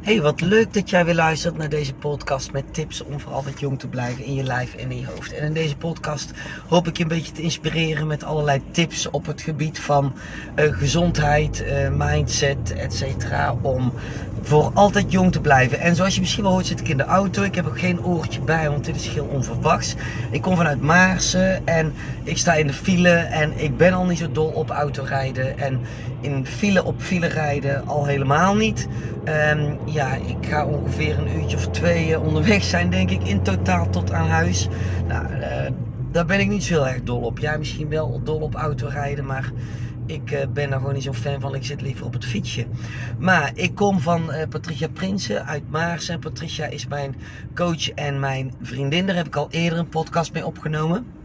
Hey, wat leuk dat jij weer luistert naar deze podcast met tips om voor altijd jong te blijven in je lijf en in je hoofd. En in deze podcast hoop ik je een beetje te inspireren met allerlei tips op het gebied van uh, gezondheid, uh, mindset, etc. Om voor altijd jong te blijven. En zoals je misschien wel hoort zit ik in de auto. Ik heb ook geen oortje bij, want dit is heel onverwachts. Ik kom vanuit Maarsen en ik sta in de file en ik ben al niet zo dol op autorijden. En in file op file rijden al helemaal niet. Um, ja, ik ga ongeveer een uurtje of twee eh, onderweg zijn, denk ik, in totaal tot aan huis. Nou, uh, daar ben ik niet zo heel erg dol op. Jij misschien wel dol op autorijden, maar ik uh, ben daar gewoon niet zo'n fan van. Ik zit liever op het fietsje. Maar ik kom van Patricia Prinsen uit Maars. En Patricia is mijn coach en mijn vriendin. Daar heb ik al eerder een podcast mee opgenomen.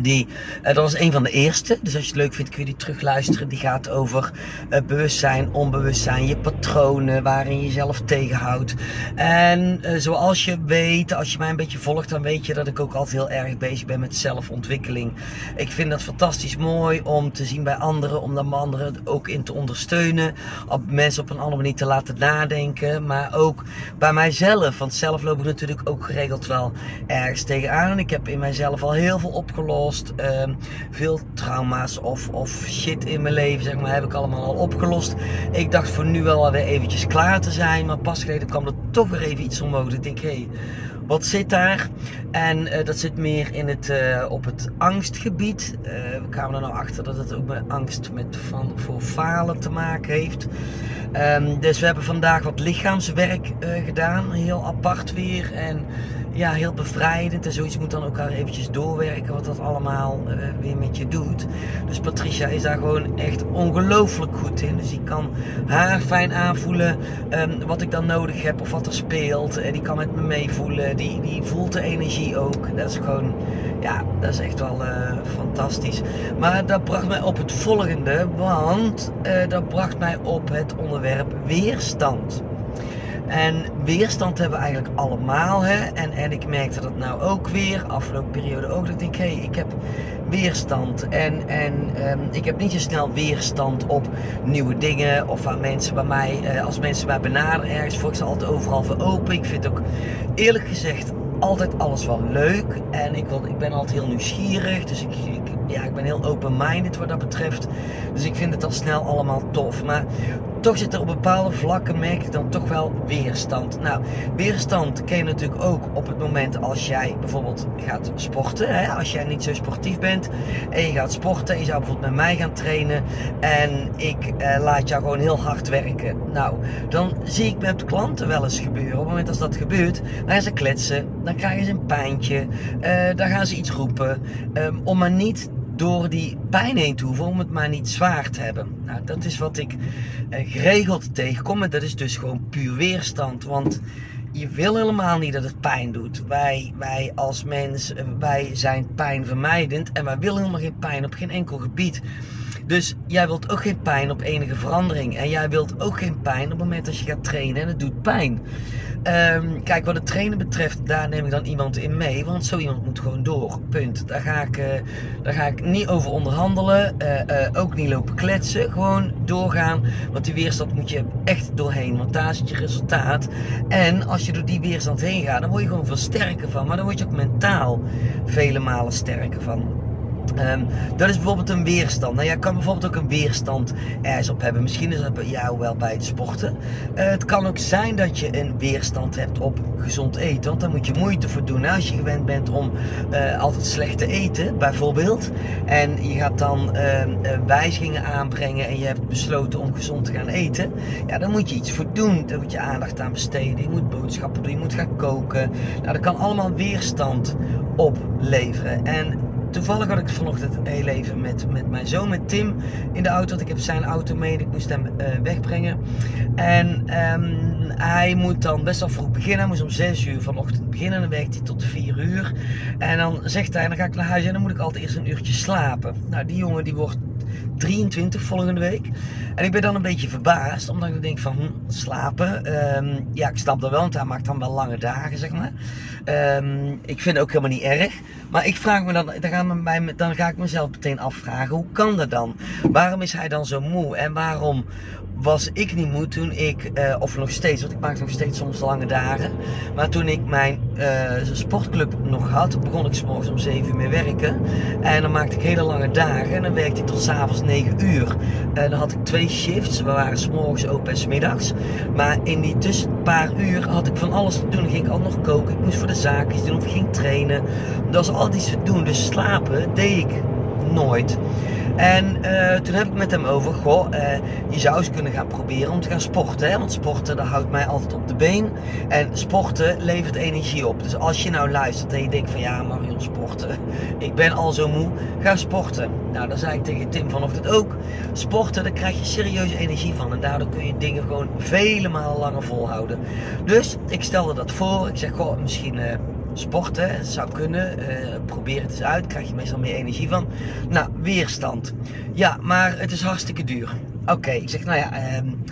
Die, uh, dat was een van de eerste. Dus als je het leuk vindt kun je die terugluisteren. Die gaat over uh, bewustzijn, onbewustzijn, je patronen, waarin je jezelf tegenhoudt. En uh, zoals je weet, als je mij een beetje volgt, dan weet je dat ik ook altijd heel erg bezig ben met zelfontwikkeling. Ik vind dat fantastisch mooi om te zien bij anderen, om daar anderen ook in te ondersteunen. Op mensen op een andere manier te laten nadenken. Maar ook bij mijzelf. Want zelf loop ik natuurlijk ook geregeld wel ergens tegenaan. En ik heb in mijzelf al heel veel opgelost Um, veel trauma's of, of shit in mijn leven, zeg maar, heb ik allemaal al opgelost. Ik dacht voor nu wel weer eventjes klaar te zijn. Maar pas geleden kwam er toch weer even iets omhoog. Ik denk, hé, hey, wat zit daar? En uh, dat zit meer in het, uh, op het angstgebied. Uh, we kwamen er nou achter dat het ook met angst met van, voor falen te maken heeft. Um, dus we hebben vandaag wat lichaamswerk gedaan. Heel apart weer. En ja, heel bevrijdend. En zoiets moet dan al eventjes doorwerken wat dat allemaal uh, weer met je doet. Dus Patricia is daar gewoon echt ongelooflijk goed in. Dus die kan haar fijn aanvoelen um, wat ik dan nodig heb of wat er speelt. En die kan met me meevoelen. Die, die voelt de energie ook. Dat is gewoon, ja, dat is echt wel uh, fantastisch. Maar dat bracht mij op het volgende, want uh, dat bracht mij op het onderwerp weerstand. En weerstand hebben we eigenlijk allemaal. Hè? En, en ik merkte dat nou ook weer, afgelopen periode ook. Dat ik denk, hé, hey, ik heb weerstand. En, en um, ik heb niet zo snel weerstand op nieuwe dingen. Of aan mensen bij mij, uh, als mensen mij benaderen ergens voor. Ik sta altijd overal voor open. Ik vind ook eerlijk gezegd altijd alles wel leuk. En ik, wil, ik ben altijd heel nieuwsgierig. Dus ik, ik, ja, ik ben heel open-minded wat dat betreft. Dus ik vind het al snel allemaal tof. Maar toch zit er op bepaalde vlakken, merk ik dan toch wel weerstand. Nou, weerstand ken je natuurlijk ook op het moment als jij bijvoorbeeld gaat sporten. Hè? Als jij niet zo sportief bent en je gaat sporten. Je zou bijvoorbeeld met mij gaan trainen en ik eh, laat jou gewoon heel hard werken. Nou, dan zie ik met klanten wel eens gebeuren. Op het moment als dat gebeurt, dan gaan ze kletsen. Dan krijgen ze een pijntje. Uh, dan gaan ze iets roepen. Um, om maar niet door die pijn heen te hoeven om het maar niet zwaar te hebben. Nou, dat is wat ik eh, geregeld tegenkom en dat is dus gewoon puur weerstand. Want je wil helemaal niet dat het pijn doet. Wij, wij als mens, wij zijn pijnvermijdend en wij willen helemaal geen pijn op geen enkel gebied. Dus jij wilt ook geen pijn op enige verandering. En jij wilt ook geen pijn op het moment dat je gaat trainen en het doet pijn. Um, kijk, wat het trainen betreft, daar neem ik dan iemand in mee. Want zo iemand moet gewoon door. Punt. Daar ga ik, uh, daar ga ik niet over onderhandelen. Uh, uh, ook niet lopen kletsen. Gewoon doorgaan. Want die weerstand moet je echt doorheen. Want daar zit je resultaat. En als je door die weerstand heen gaat, dan word je gewoon veel sterker van. Maar dan word je ook mentaal vele malen sterker van. Um, dat is bijvoorbeeld een weerstand. Nou, jij kan bijvoorbeeld ook een weerstand ergens op hebben. Misschien is dat bij jou wel bij het sporten. Uh, het kan ook zijn dat je een weerstand hebt op gezond eten. Want daar moet je moeite voor doen. Als je gewend bent om uh, altijd slecht te eten, bijvoorbeeld. En je gaat dan uh, wijzigingen aanbrengen en je hebt besloten om gezond te gaan eten. Ja, dan moet je iets voor doen. Daar moet je aandacht aan besteden. Je moet boodschappen doen. Je moet gaan koken. Nou, dat kan allemaal weerstand opleveren. En toevallig had ik vanochtend heel even met, met mijn zoon, met Tim, in de auto. Want ik heb zijn auto mee ik moest hem uh, wegbrengen. En um, hij moet dan best wel vroeg beginnen. Hij moest om 6 uur vanochtend beginnen. Dan werkt hij tot 4 uur. En dan zegt hij, dan ga ik naar huis en dan moet ik altijd eerst een uurtje slapen. Nou, die jongen die wordt 23 volgende week. En ik ben dan een beetje verbaasd, omdat ik denk van hm, slapen. Ehm, ja, ik snap dat wel, want hij maakt dan wel lange dagen, zeg maar. Ehm, ik vind het ook helemaal niet erg. Maar ik vraag me dan, dan, ga ik mezelf meteen afvragen, hoe kan dat dan? Waarom is hij dan zo moe? En waarom was ik niet moe toen ik, uh, of nog steeds, want ik maak nog steeds soms lange dagen. Maar toen ik mijn uh, sportclub nog had, begon ik s'morgens om 7 uur mee werken. En dan maakte ik hele lange dagen en dan werkte ik tot s'avonds 9 uur. En dan had ik twee shifts, we waren s'morgens open en s'middags. Maar in die tussen paar uur had ik van alles te doen. Dan ging ik al nog koken, ik moest voor de zaakjes doen of ik ging trainen. Dat was altijd iets te doen, dus slapen deed ik nooit. En uh, toen heb ik met hem over, goh, uh, je zou eens kunnen gaan proberen om te gaan sporten. Hè? Want sporten, dat houdt mij altijd op de been. En sporten levert energie op. Dus als je nou luistert en je denkt van, ja Marion, sporten, ik ben al zo moe, ga sporten. Nou, dan zei ik tegen Tim vanochtend ook, sporten, daar krijg je serieuze energie van. En daardoor kun je dingen gewoon vele malen langer volhouden. Dus ik stelde dat voor. Ik zeg, goh, misschien... Uh, sporten, zou kunnen. Uh, probeer het eens uit, krijg je meestal meer energie van. Nou, weerstand. Ja, maar het is hartstikke duur. Oké, ik zeg, nou ja, um,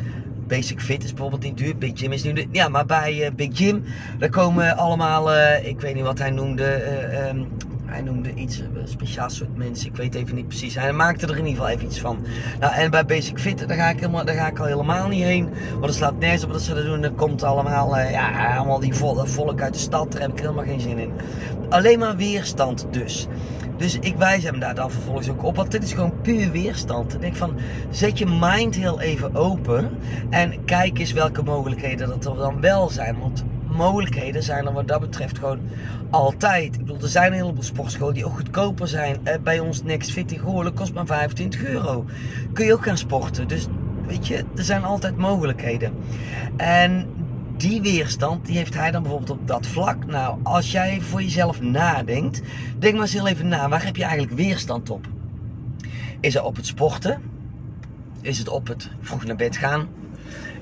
Basic Fit is bijvoorbeeld niet duur. Big Gym is nu. Ja, maar bij uh, Big Gym, daar komen allemaal, uh, ik weet niet wat hij noemde, um, hij noemde iets, een speciaal soort mensen, ik weet even niet precies. Hij maakte er in ieder geval even iets van. Nou, en bij Basic Fit, daar ga ik, helemaal, daar ga ik al helemaal niet heen. Want er slaat nergens op dat ze dat doen. Er komt allemaal, uh, ja, allemaal die vol, volk uit de stad. Daar heb ik helemaal geen zin in. Alleen maar weerstand dus. Dus ik wijs hem daar dan vervolgens ook op. Want dit is gewoon puur weerstand. Ik denk van, zet je mind heel even open. En kijk eens welke mogelijkheden dat er dan wel zijn. Want mogelijkheden zijn er wat dat betreft gewoon altijd. Ik bedoel, er zijn een heleboel sportscholen die ook goedkoper zijn. Bij ons Next Fit in kost maar 25 euro. Kun je ook gaan sporten. Dus weet je, er zijn altijd mogelijkheden. En die weerstand, die heeft hij dan bijvoorbeeld op dat vlak. Nou, als jij voor jezelf nadenkt, denk maar eens heel even na. Waar heb je eigenlijk weerstand op? Is het op het sporten? Is het op het vroeg naar bed gaan?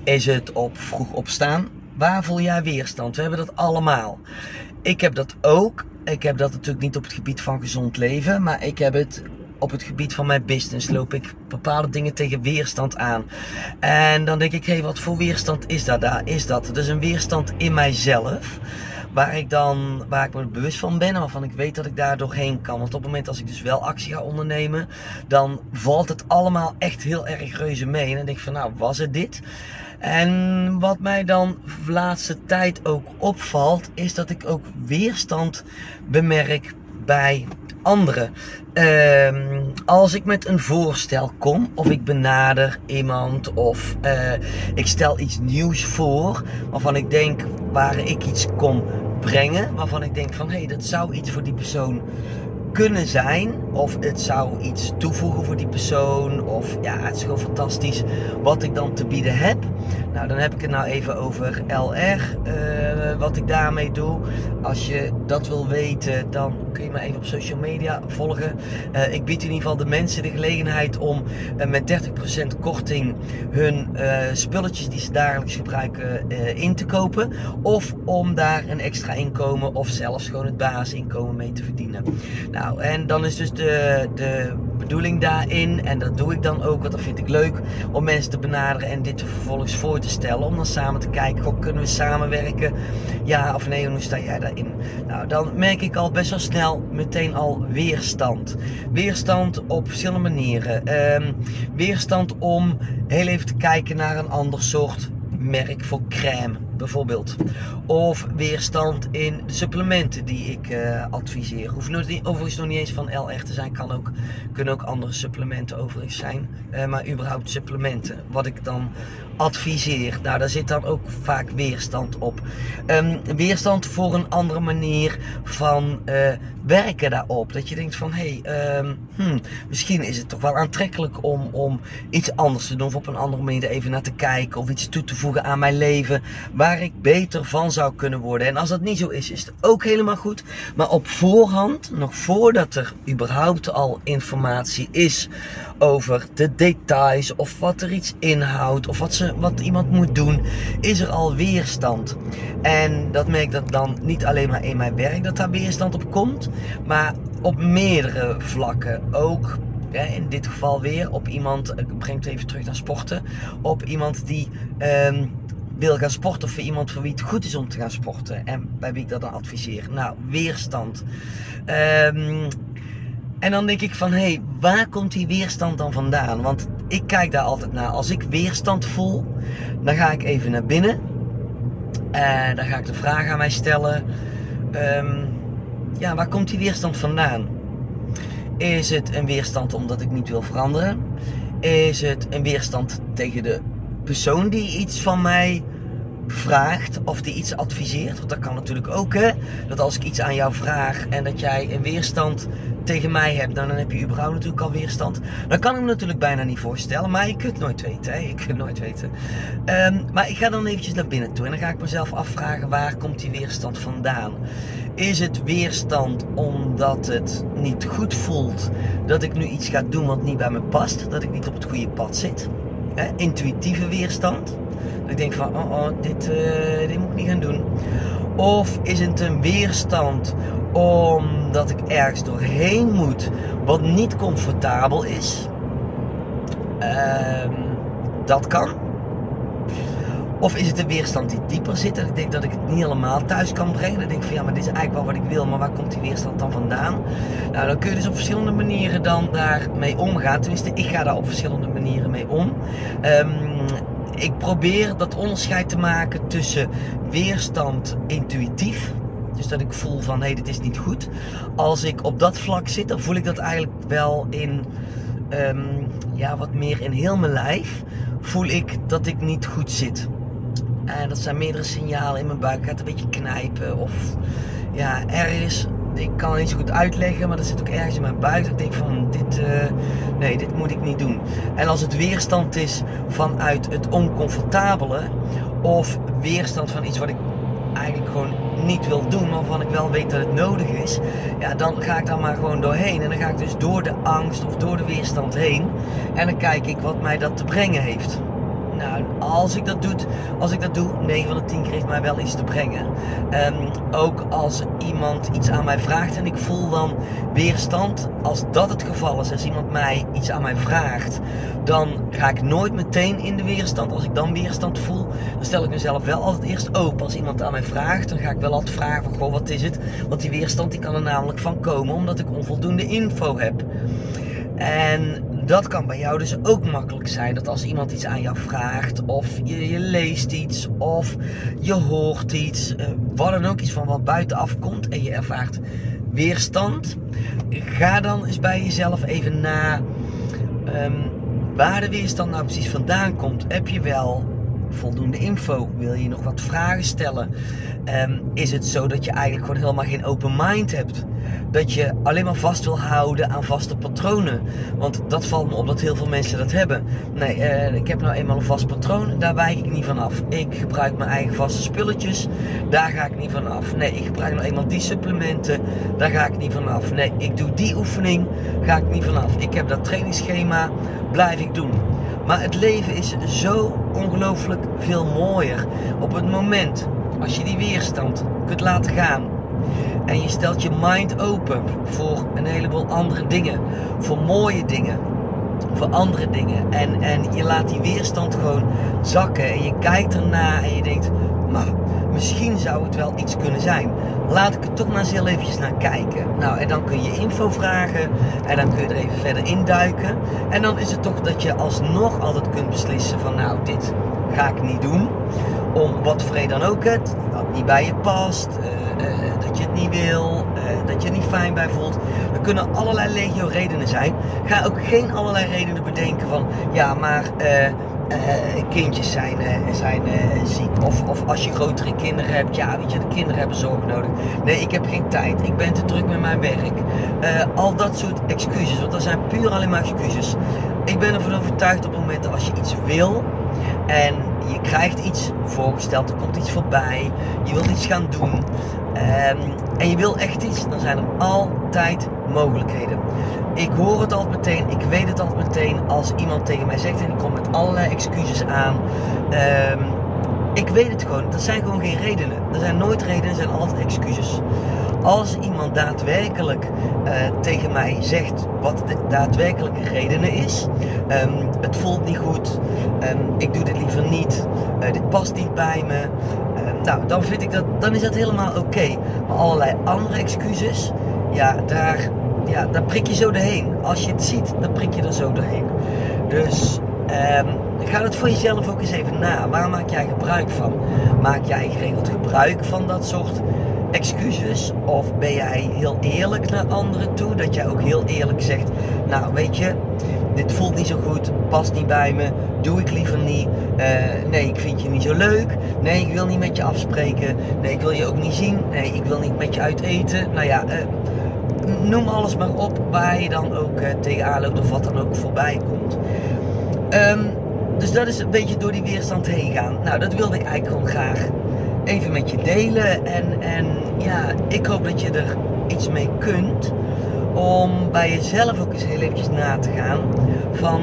Is het op vroeg opstaan? Waar voel jij weerstand? We hebben dat allemaal. Ik heb dat ook. Ik heb dat natuurlijk niet op het gebied van gezond leven, maar ik heb het op het gebied van mijn business. Loop ik bepaalde dingen tegen weerstand aan. En dan denk ik, hé, hey, wat voor weerstand is dat? Daar is dat. Dus een weerstand in mijzelf. Waar ik dan, waar ik me bewust van ben en waarvan ik weet dat ik daar doorheen kan. Want op het moment als ik dus wel actie ga ondernemen, dan valt het allemaal echt heel erg reuze mee. En dan denk ik van, nou, was het dit? En wat mij dan de laatste tijd ook opvalt, is dat ik ook weerstand bemerk bij anderen. Uh, als ik met een voorstel kom, of ik benader iemand, of uh, ik stel iets nieuws voor, waarvan ik denk waar ik iets kom brengen, waarvan ik denk van hé, hey, dat zou iets voor die persoon kunnen zijn. Of het zou iets toevoegen voor die persoon. Of ja, het is gewoon fantastisch wat ik dan te bieden heb. Nou, dan heb ik het nou even over LR. Uh, wat ik daarmee doe. Als je dat wil weten, dan kun je me even op social media volgen. Uh, ik bied in ieder geval de mensen de gelegenheid om uh, met 30% korting hun spulletjes die ze dagelijks gebruiken in te kopen. Of om daar een extra inkomen of zelfs gewoon het basisinkomen mee te verdienen. Nou, en dan is dus de, de bedoeling daarin, en dat doe ik dan ook, want dat vind ik leuk, om mensen te benaderen en dit vervolgens voor te stellen. Om dan samen te kijken, goh, kunnen we samenwerken? Ja of nee, hoe sta jij daarin? Nou, dan merk ik al best wel snel meteen al weerstand. Weerstand op verschillende manieren. Um, weerstand om heel even te kijken naar een ander soort merk voor crème bijvoorbeeld. Of weerstand in supplementen die ik uh, adviseer. Hoeft overigens nog niet eens van LR te zijn. Kan ook, kunnen ook andere supplementen overigens zijn. Uh, maar überhaupt supplementen. Wat ik dan adviseer. Nou, daar zit dan ook vaak weerstand op. Um, weerstand voor een andere manier van uh, werken daarop. Dat je denkt van, hé, hey, um, hmm, misschien is het toch wel aantrekkelijk om, om iets anders te doen. Of op een andere manier er even naar te kijken. Of iets toe te voegen aan mijn leven. Waar ik beter van zou kunnen worden. En als dat niet zo is, is het ook helemaal goed. Maar op voorhand, nog voordat er überhaupt al informatie is over de details. Of wat er iets inhoudt. Of wat, ze, wat iemand moet doen. Is er al weerstand. En dat merk dat dan niet alleen maar in mijn werk dat daar weerstand op komt. Maar op meerdere vlakken. Ook in dit geval weer op iemand, ik breng het even terug naar sporten, op iemand die ehm, wil gaan sporten of voor iemand voor wie het goed is om te gaan sporten en bij wie ik dat dan adviseer. Nou, weerstand. Ehm, en dan denk ik van, hé, hey, waar komt die weerstand dan vandaan? Want ik kijk daar altijd naar. Als ik weerstand voel, dan ga ik even naar binnen. En dan ga ik de vraag aan mij stellen. Ehm, ja, waar komt die weerstand vandaan? Is het een weerstand omdat ik niet wil veranderen? Is het een weerstand tegen de persoon die iets van mij vraagt of die iets adviseert? Want dat kan natuurlijk ook, hè? Dat als ik iets aan jou vraag en dat jij een weerstand tegen mij hebt, nou, dan heb je überhaupt natuurlijk al weerstand. Dat kan ik me natuurlijk bijna niet voorstellen, maar je kunt nooit weten. Hè? Je kunt nooit weten. Um, maar ik ga dan eventjes naar binnen toe en dan ga ik mezelf afvragen waar komt die weerstand vandaan? Is het weerstand omdat het niet goed voelt dat ik nu iets ga doen wat niet bij me past? Dat ik niet op het goede pad zit? Intuïtieve weerstand. Dat ik denk van, oh, oh dit, uh, dit moet ik niet gaan doen. Of is het een weerstand omdat ik ergens doorheen moet wat niet comfortabel is? Um, dat kan. Of is het een weerstand die dieper zit? Dat ik denk dat ik het niet helemaal thuis kan brengen. Dan denk ik van ja, maar dit is eigenlijk wel wat ik wil, maar waar komt die weerstand dan vandaan? Nou, dan kun je dus op verschillende manieren dan daarmee omgaan. Tenminste, ik ga daar op verschillende manieren mee om. Um, ik probeer dat onderscheid te maken tussen weerstand intuïtief. Dus dat ik voel van hé, hey, dit is niet goed. Als ik op dat vlak zit, dan voel ik dat eigenlijk wel in um, ja, wat meer in heel mijn lijf. Voel ik dat ik niet goed zit. En dat zijn meerdere signalen in mijn buik. Gaat een beetje knijpen of ja, ergens ik kan het niet zo goed uitleggen, maar dat zit ook ergens in mijn buik. Dat ik denk van, dit, uh, nee, dit moet ik niet doen. En als het weerstand is vanuit het oncomfortabele, of weerstand van iets wat ik eigenlijk gewoon niet wil doen, maar waarvan ik wel weet dat het nodig is, ja, dan ga ik daar maar gewoon doorheen. En dan ga ik dus door de angst of door de weerstand heen. En dan kijk ik wat mij dat te brengen heeft. Nou, als ik dat doe, als ik dat doe, 9 van de 10 keer mij wel iets te brengen. Um, ook als iemand iets aan mij vraagt en ik voel dan weerstand. Als dat het geval is, als iemand mij iets aan mij vraagt, dan ga ik nooit meteen in de weerstand. Als ik dan weerstand voel, dan stel ik mezelf wel altijd eerst open. Als iemand aan mij vraagt, dan ga ik wel altijd vragen van, goh, wat is het? Want die weerstand die kan er namelijk van komen, omdat ik onvoldoende info heb. En dat kan bij jou dus ook makkelijk zijn. Dat als iemand iets aan jou vraagt, of je, je leest iets, of je hoort iets, uh, wat dan ook, iets van wat buitenaf komt en je ervaart weerstand. Ga dan eens bij jezelf even na um, waar de weerstand nou precies vandaan komt. Heb je wel voldoende info? Wil je nog wat vragen stellen? Um, is het zo dat je eigenlijk gewoon helemaal geen open mind hebt? Dat je alleen maar vast wil houden aan vaste patronen. Want dat valt me op dat heel veel mensen dat hebben. Nee, uh, ik heb nou eenmaal een vast patroon, daar wijk ik niet van af. Ik gebruik mijn eigen vaste spulletjes, daar ga ik niet van af. Nee, ik gebruik nou eenmaal die supplementen, daar ga ik niet van af. Nee, ik doe die oefening, ga ik niet van af. Ik heb dat trainingsschema, blijf ik doen. Maar het leven is zo ongelooflijk veel mooier. Op het moment als je die weerstand kunt laten gaan en je stelt je mind open voor een heleboel andere dingen, voor mooie dingen, voor andere dingen en, en je laat die weerstand gewoon zakken en je kijkt erna en je denkt, maar misschien zou het wel iets kunnen zijn. Laat ik er toch maar eens heel eventjes naar kijken. Nou, en dan kun je info vragen en dan kun je er even verder induiken. En dan is het toch dat je alsnog altijd kunt beslissen van nou, dit ga ik niet doen. Om wat voor dan ook het, niet bij je past, uh, uh, dat je het niet wil, uh, dat je er niet fijn bij voelt. Er kunnen allerlei legio redenen zijn. Ga ook geen allerlei redenen bedenken van ja, maar kindjes zijn, zijn ziek. Of, of als je grotere kinderen hebt, ja, weet je, de kinderen hebben zorg nodig. Nee, ik heb geen tijd. Ik ben te druk met mijn werk. al dat soort excuses, want dat zijn puur alleen maar excuses. Ik ben ervan overtuigd op het moment dat als je iets wil en je krijgt iets voorgesteld, er komt iets voorbij, je wilt iets gaan doen um, en je wil echt iets, dan zijn er altijd mogelijkheden. Ik hoor het altijd meteen, ik weet het altijd meteen als iemand tegen mij zegt en die komt met allerlei excuses aan. Um, ik weet het gewoon. Dat zijn gewoon geen redenen. Er zijn nooit redenen, er zijn altijd excuses. Als iemand daadwerkelijk uh, tegen mij zegt wat de daadwerkelijke redenen is. Um, het voelt niet goed. Um, ik doe dit liever niet. Uh, dit past niet bij me. Uh, nou, dan vind ik dat, dan is dat helemaal oké. Maar allerlei andere excuses, ja, daar, ja, daar prik je zo doorheen. Als je het ziet, dan prik je er zo doorheen. Dus ga het voor jezelf ook eens even na. Waar maak jij gebruik van? Maak jij geregeld gebruik van dat soort excuses? Of ben jij heel eerlijk naar anderen toe? Dat jij ook heel eerlijk zegt: Nou, weet je, dit voelt niet zo goed, past niet bij me, doe ik liever niet. Uh, nee, ik vind je niet zo leuk. Nee, ik wil niet met je afspreken. Nee, ik wil je ook niet zien. Nee, ik wil niet met je uit eten. Nou ja, uh, noem alles maar op waar je dan ook uh, tegenaan loopt of wat dan ook voorbij komt. Um, dus dat is een beetje door die weerstand heen gaan. Nou, dat wilde ik eigenlijk gewoon graag even met je delen. En, en ja, ik hoop dat je er iets mee kunt. Om bij jezelf ook eens heel eventjes na te gaan. Van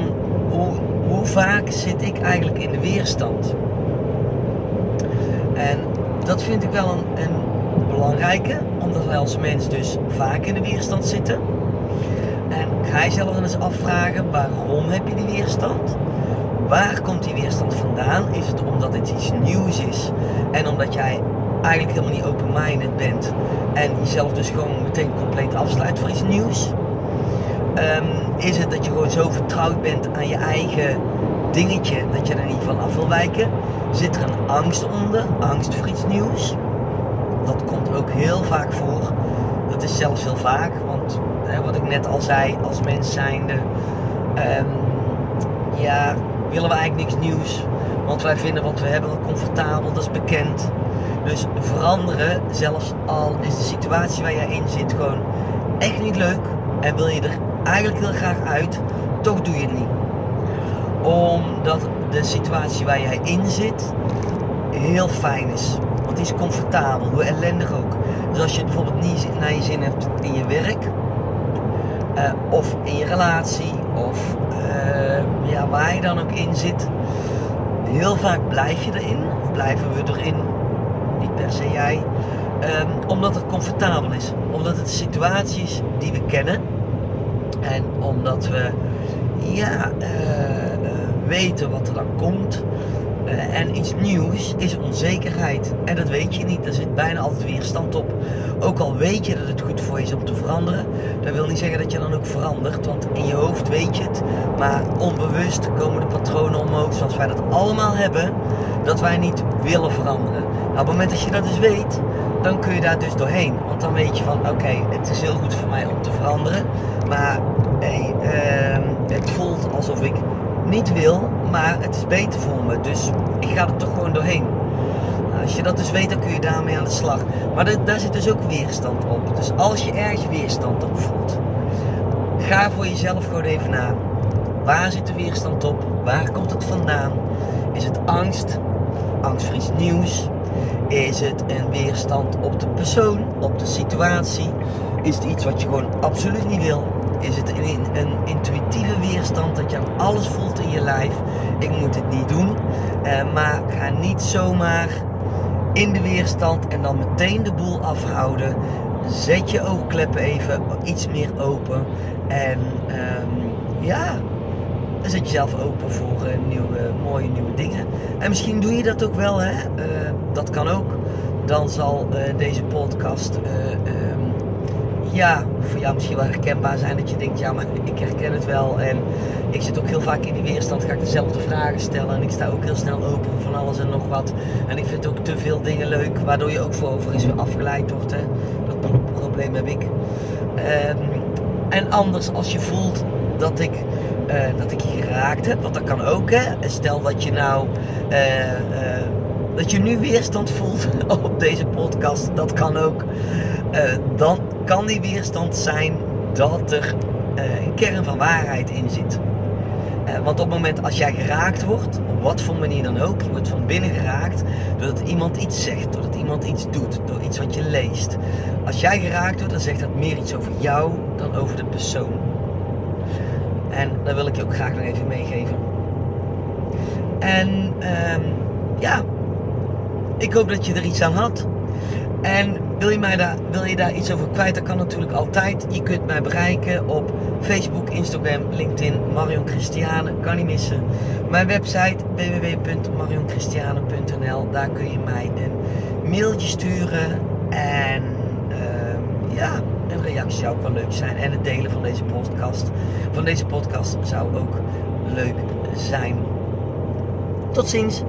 hoe, hoe vaak zit ik eigenlijk in de weerstand? En dat vind ik wel een, een belangrijke. Omdat wij als mens dus vaak in de weerstand zitten. En ga jezelf dan eens afvragen, waarom heb je die weerstand? Waar komt die weerstand vandaan? Is het omdat het iets nieuws is en omdat jij eigenlijk helemaal niet open-minded bent en jezelf dus gewoon meteen compleet afsluit voor iets nieuws? Um, is het dat je gewoon zo vertrouwd bent aan je eigen dingetje dat je er niet van af wil wijken? Zit er een angst onder? Angst voor iets nieuws? Dat komt ook heel vaak voor. Dat is zelfs heel vaak, want wat ik net al zei, als mens zijnde, um, ja, willen we eigenlijk niks nieuws. Want wij vinden wat we hebben wel comfortabel, dat is bekend. Dus veranderen, zelfs al is de situatie waar jij in zit gewoon echt niet leuk. En wil je er eigenlijk heel graag uit, toch doe je het niet. Omdat de situatie waar jij in zit heel fijn is. Want die is comfortabel, hoe ellendig ook. Dus als je bijvoorbeeld niet naar je zin hebt in je werk, uh, of in je relatie, of uh, ja, waar je dan ook in zit. Heel vaak blijf je erin, of blijven we erin, niet per se jij, um, omdat het comfortabel is. Omdat het situaties die we kennen en omdat we ja, uh, weten wat er dan komt. Uh, en iets nieuws is onzekerheid. En dat weet je niet. Er zit bijna altijd weerstand op. Ook al weet je dat het goed voor je is om te veranderen. Dat wil niet zeggen dat je dan ook verandert. Want in je hoofd weet je het. Maar onbewust komen de patronen omhoog. Zoals wij dat allemaal hebben. Dat wij niet willen veranderen. Nou, op het moment dat je dat dus weet. Dan kun je daar dus doorheen. Want dan weet je van oké, het is heel goed voor mij om te veranderen. Maar uh, het voelt alsof ik niet wil, maar het is beter voor me. Dus ik ga er toch gewoon doorheen. Nou, als je dat dus weet, dan kun je daarmee aan de slag. Maar daar zit dus ook weerstand op. Dus als je ergens weerstand op voelt, ga voor jezelf gewoon even na. Waar zit de weerstand op? Waar komt het vandaan? Is het angst? Angst voor iets nieuws? Is het een weerstand op de persoon, op de situatie? Is het iets wat je gewoon absoluut niet wil? Is het een, een, intuïtieve weerstand dat je aan alles voelt in je lijf. Ik moet het niet doen. Uh, maar ga niet zomaar in de weerstand en dan meteen de boel afhouden. Zet je oogkleppen even iets meer open. En um, ja, dan zet jezelf open voor uh, nieuwe, mooie nieuwe dingen. En misschien doe je dat ook wel, hè? Uh, dat kan ook. Dan zal deze podcast ja, voor jou misschien wel herkenbaar zijn dat je denkt, ja, maar ik herken het wel. En ik zit ook heel vaak in die weerstand, ga ik dezelfde vragen stellen. En ik sta ook heel snel open voor van alles en nog wat. En ik vind ook te veel dingen leuk, waardoor je ook voor overigens weer afgeleid wordt. Hè. Dat probleem heb ik. Um, en anders, als je voelt dat ik, uh, dat ik je geraakt heb, want dat kan ook, hè. Stel dat je nou... Uh, uh, dat je nu weerstand voelt op deze podcast, dat kan ook. Dan kan die weerstand zijn dat er uh, een kern van waarheid in zit. Uh, want op het moment als jij geraakt wordt, op wat voor manier dan ook, je wordt van binnen geraakt doordat iemand iets zegt, doordat iemand iets doet, door iets wat je leest. Als jij geraakt wordt, dan zegt dat meer iets over jou dan over de persoon. En dat wil ik je ook graag nog even meegeven. En um, ja, ik hoop dat je er iets aan had. En wil je, mij daar, wil je daar iets over kwijt, dat kan natuurlijk altijd. Je kunt mij bereiken op Facebook, Instagram, LinkedIn, Marion Christiane, kan niet missen. Mijn website www.marionchristiane.nl, daar kun je mij een mailtje sturen. En uh, ja, een reactie zou ook wel leuk zijn. En het delen van deze podcast, van deze podcast zou ook leuk zijn. Tot ziens.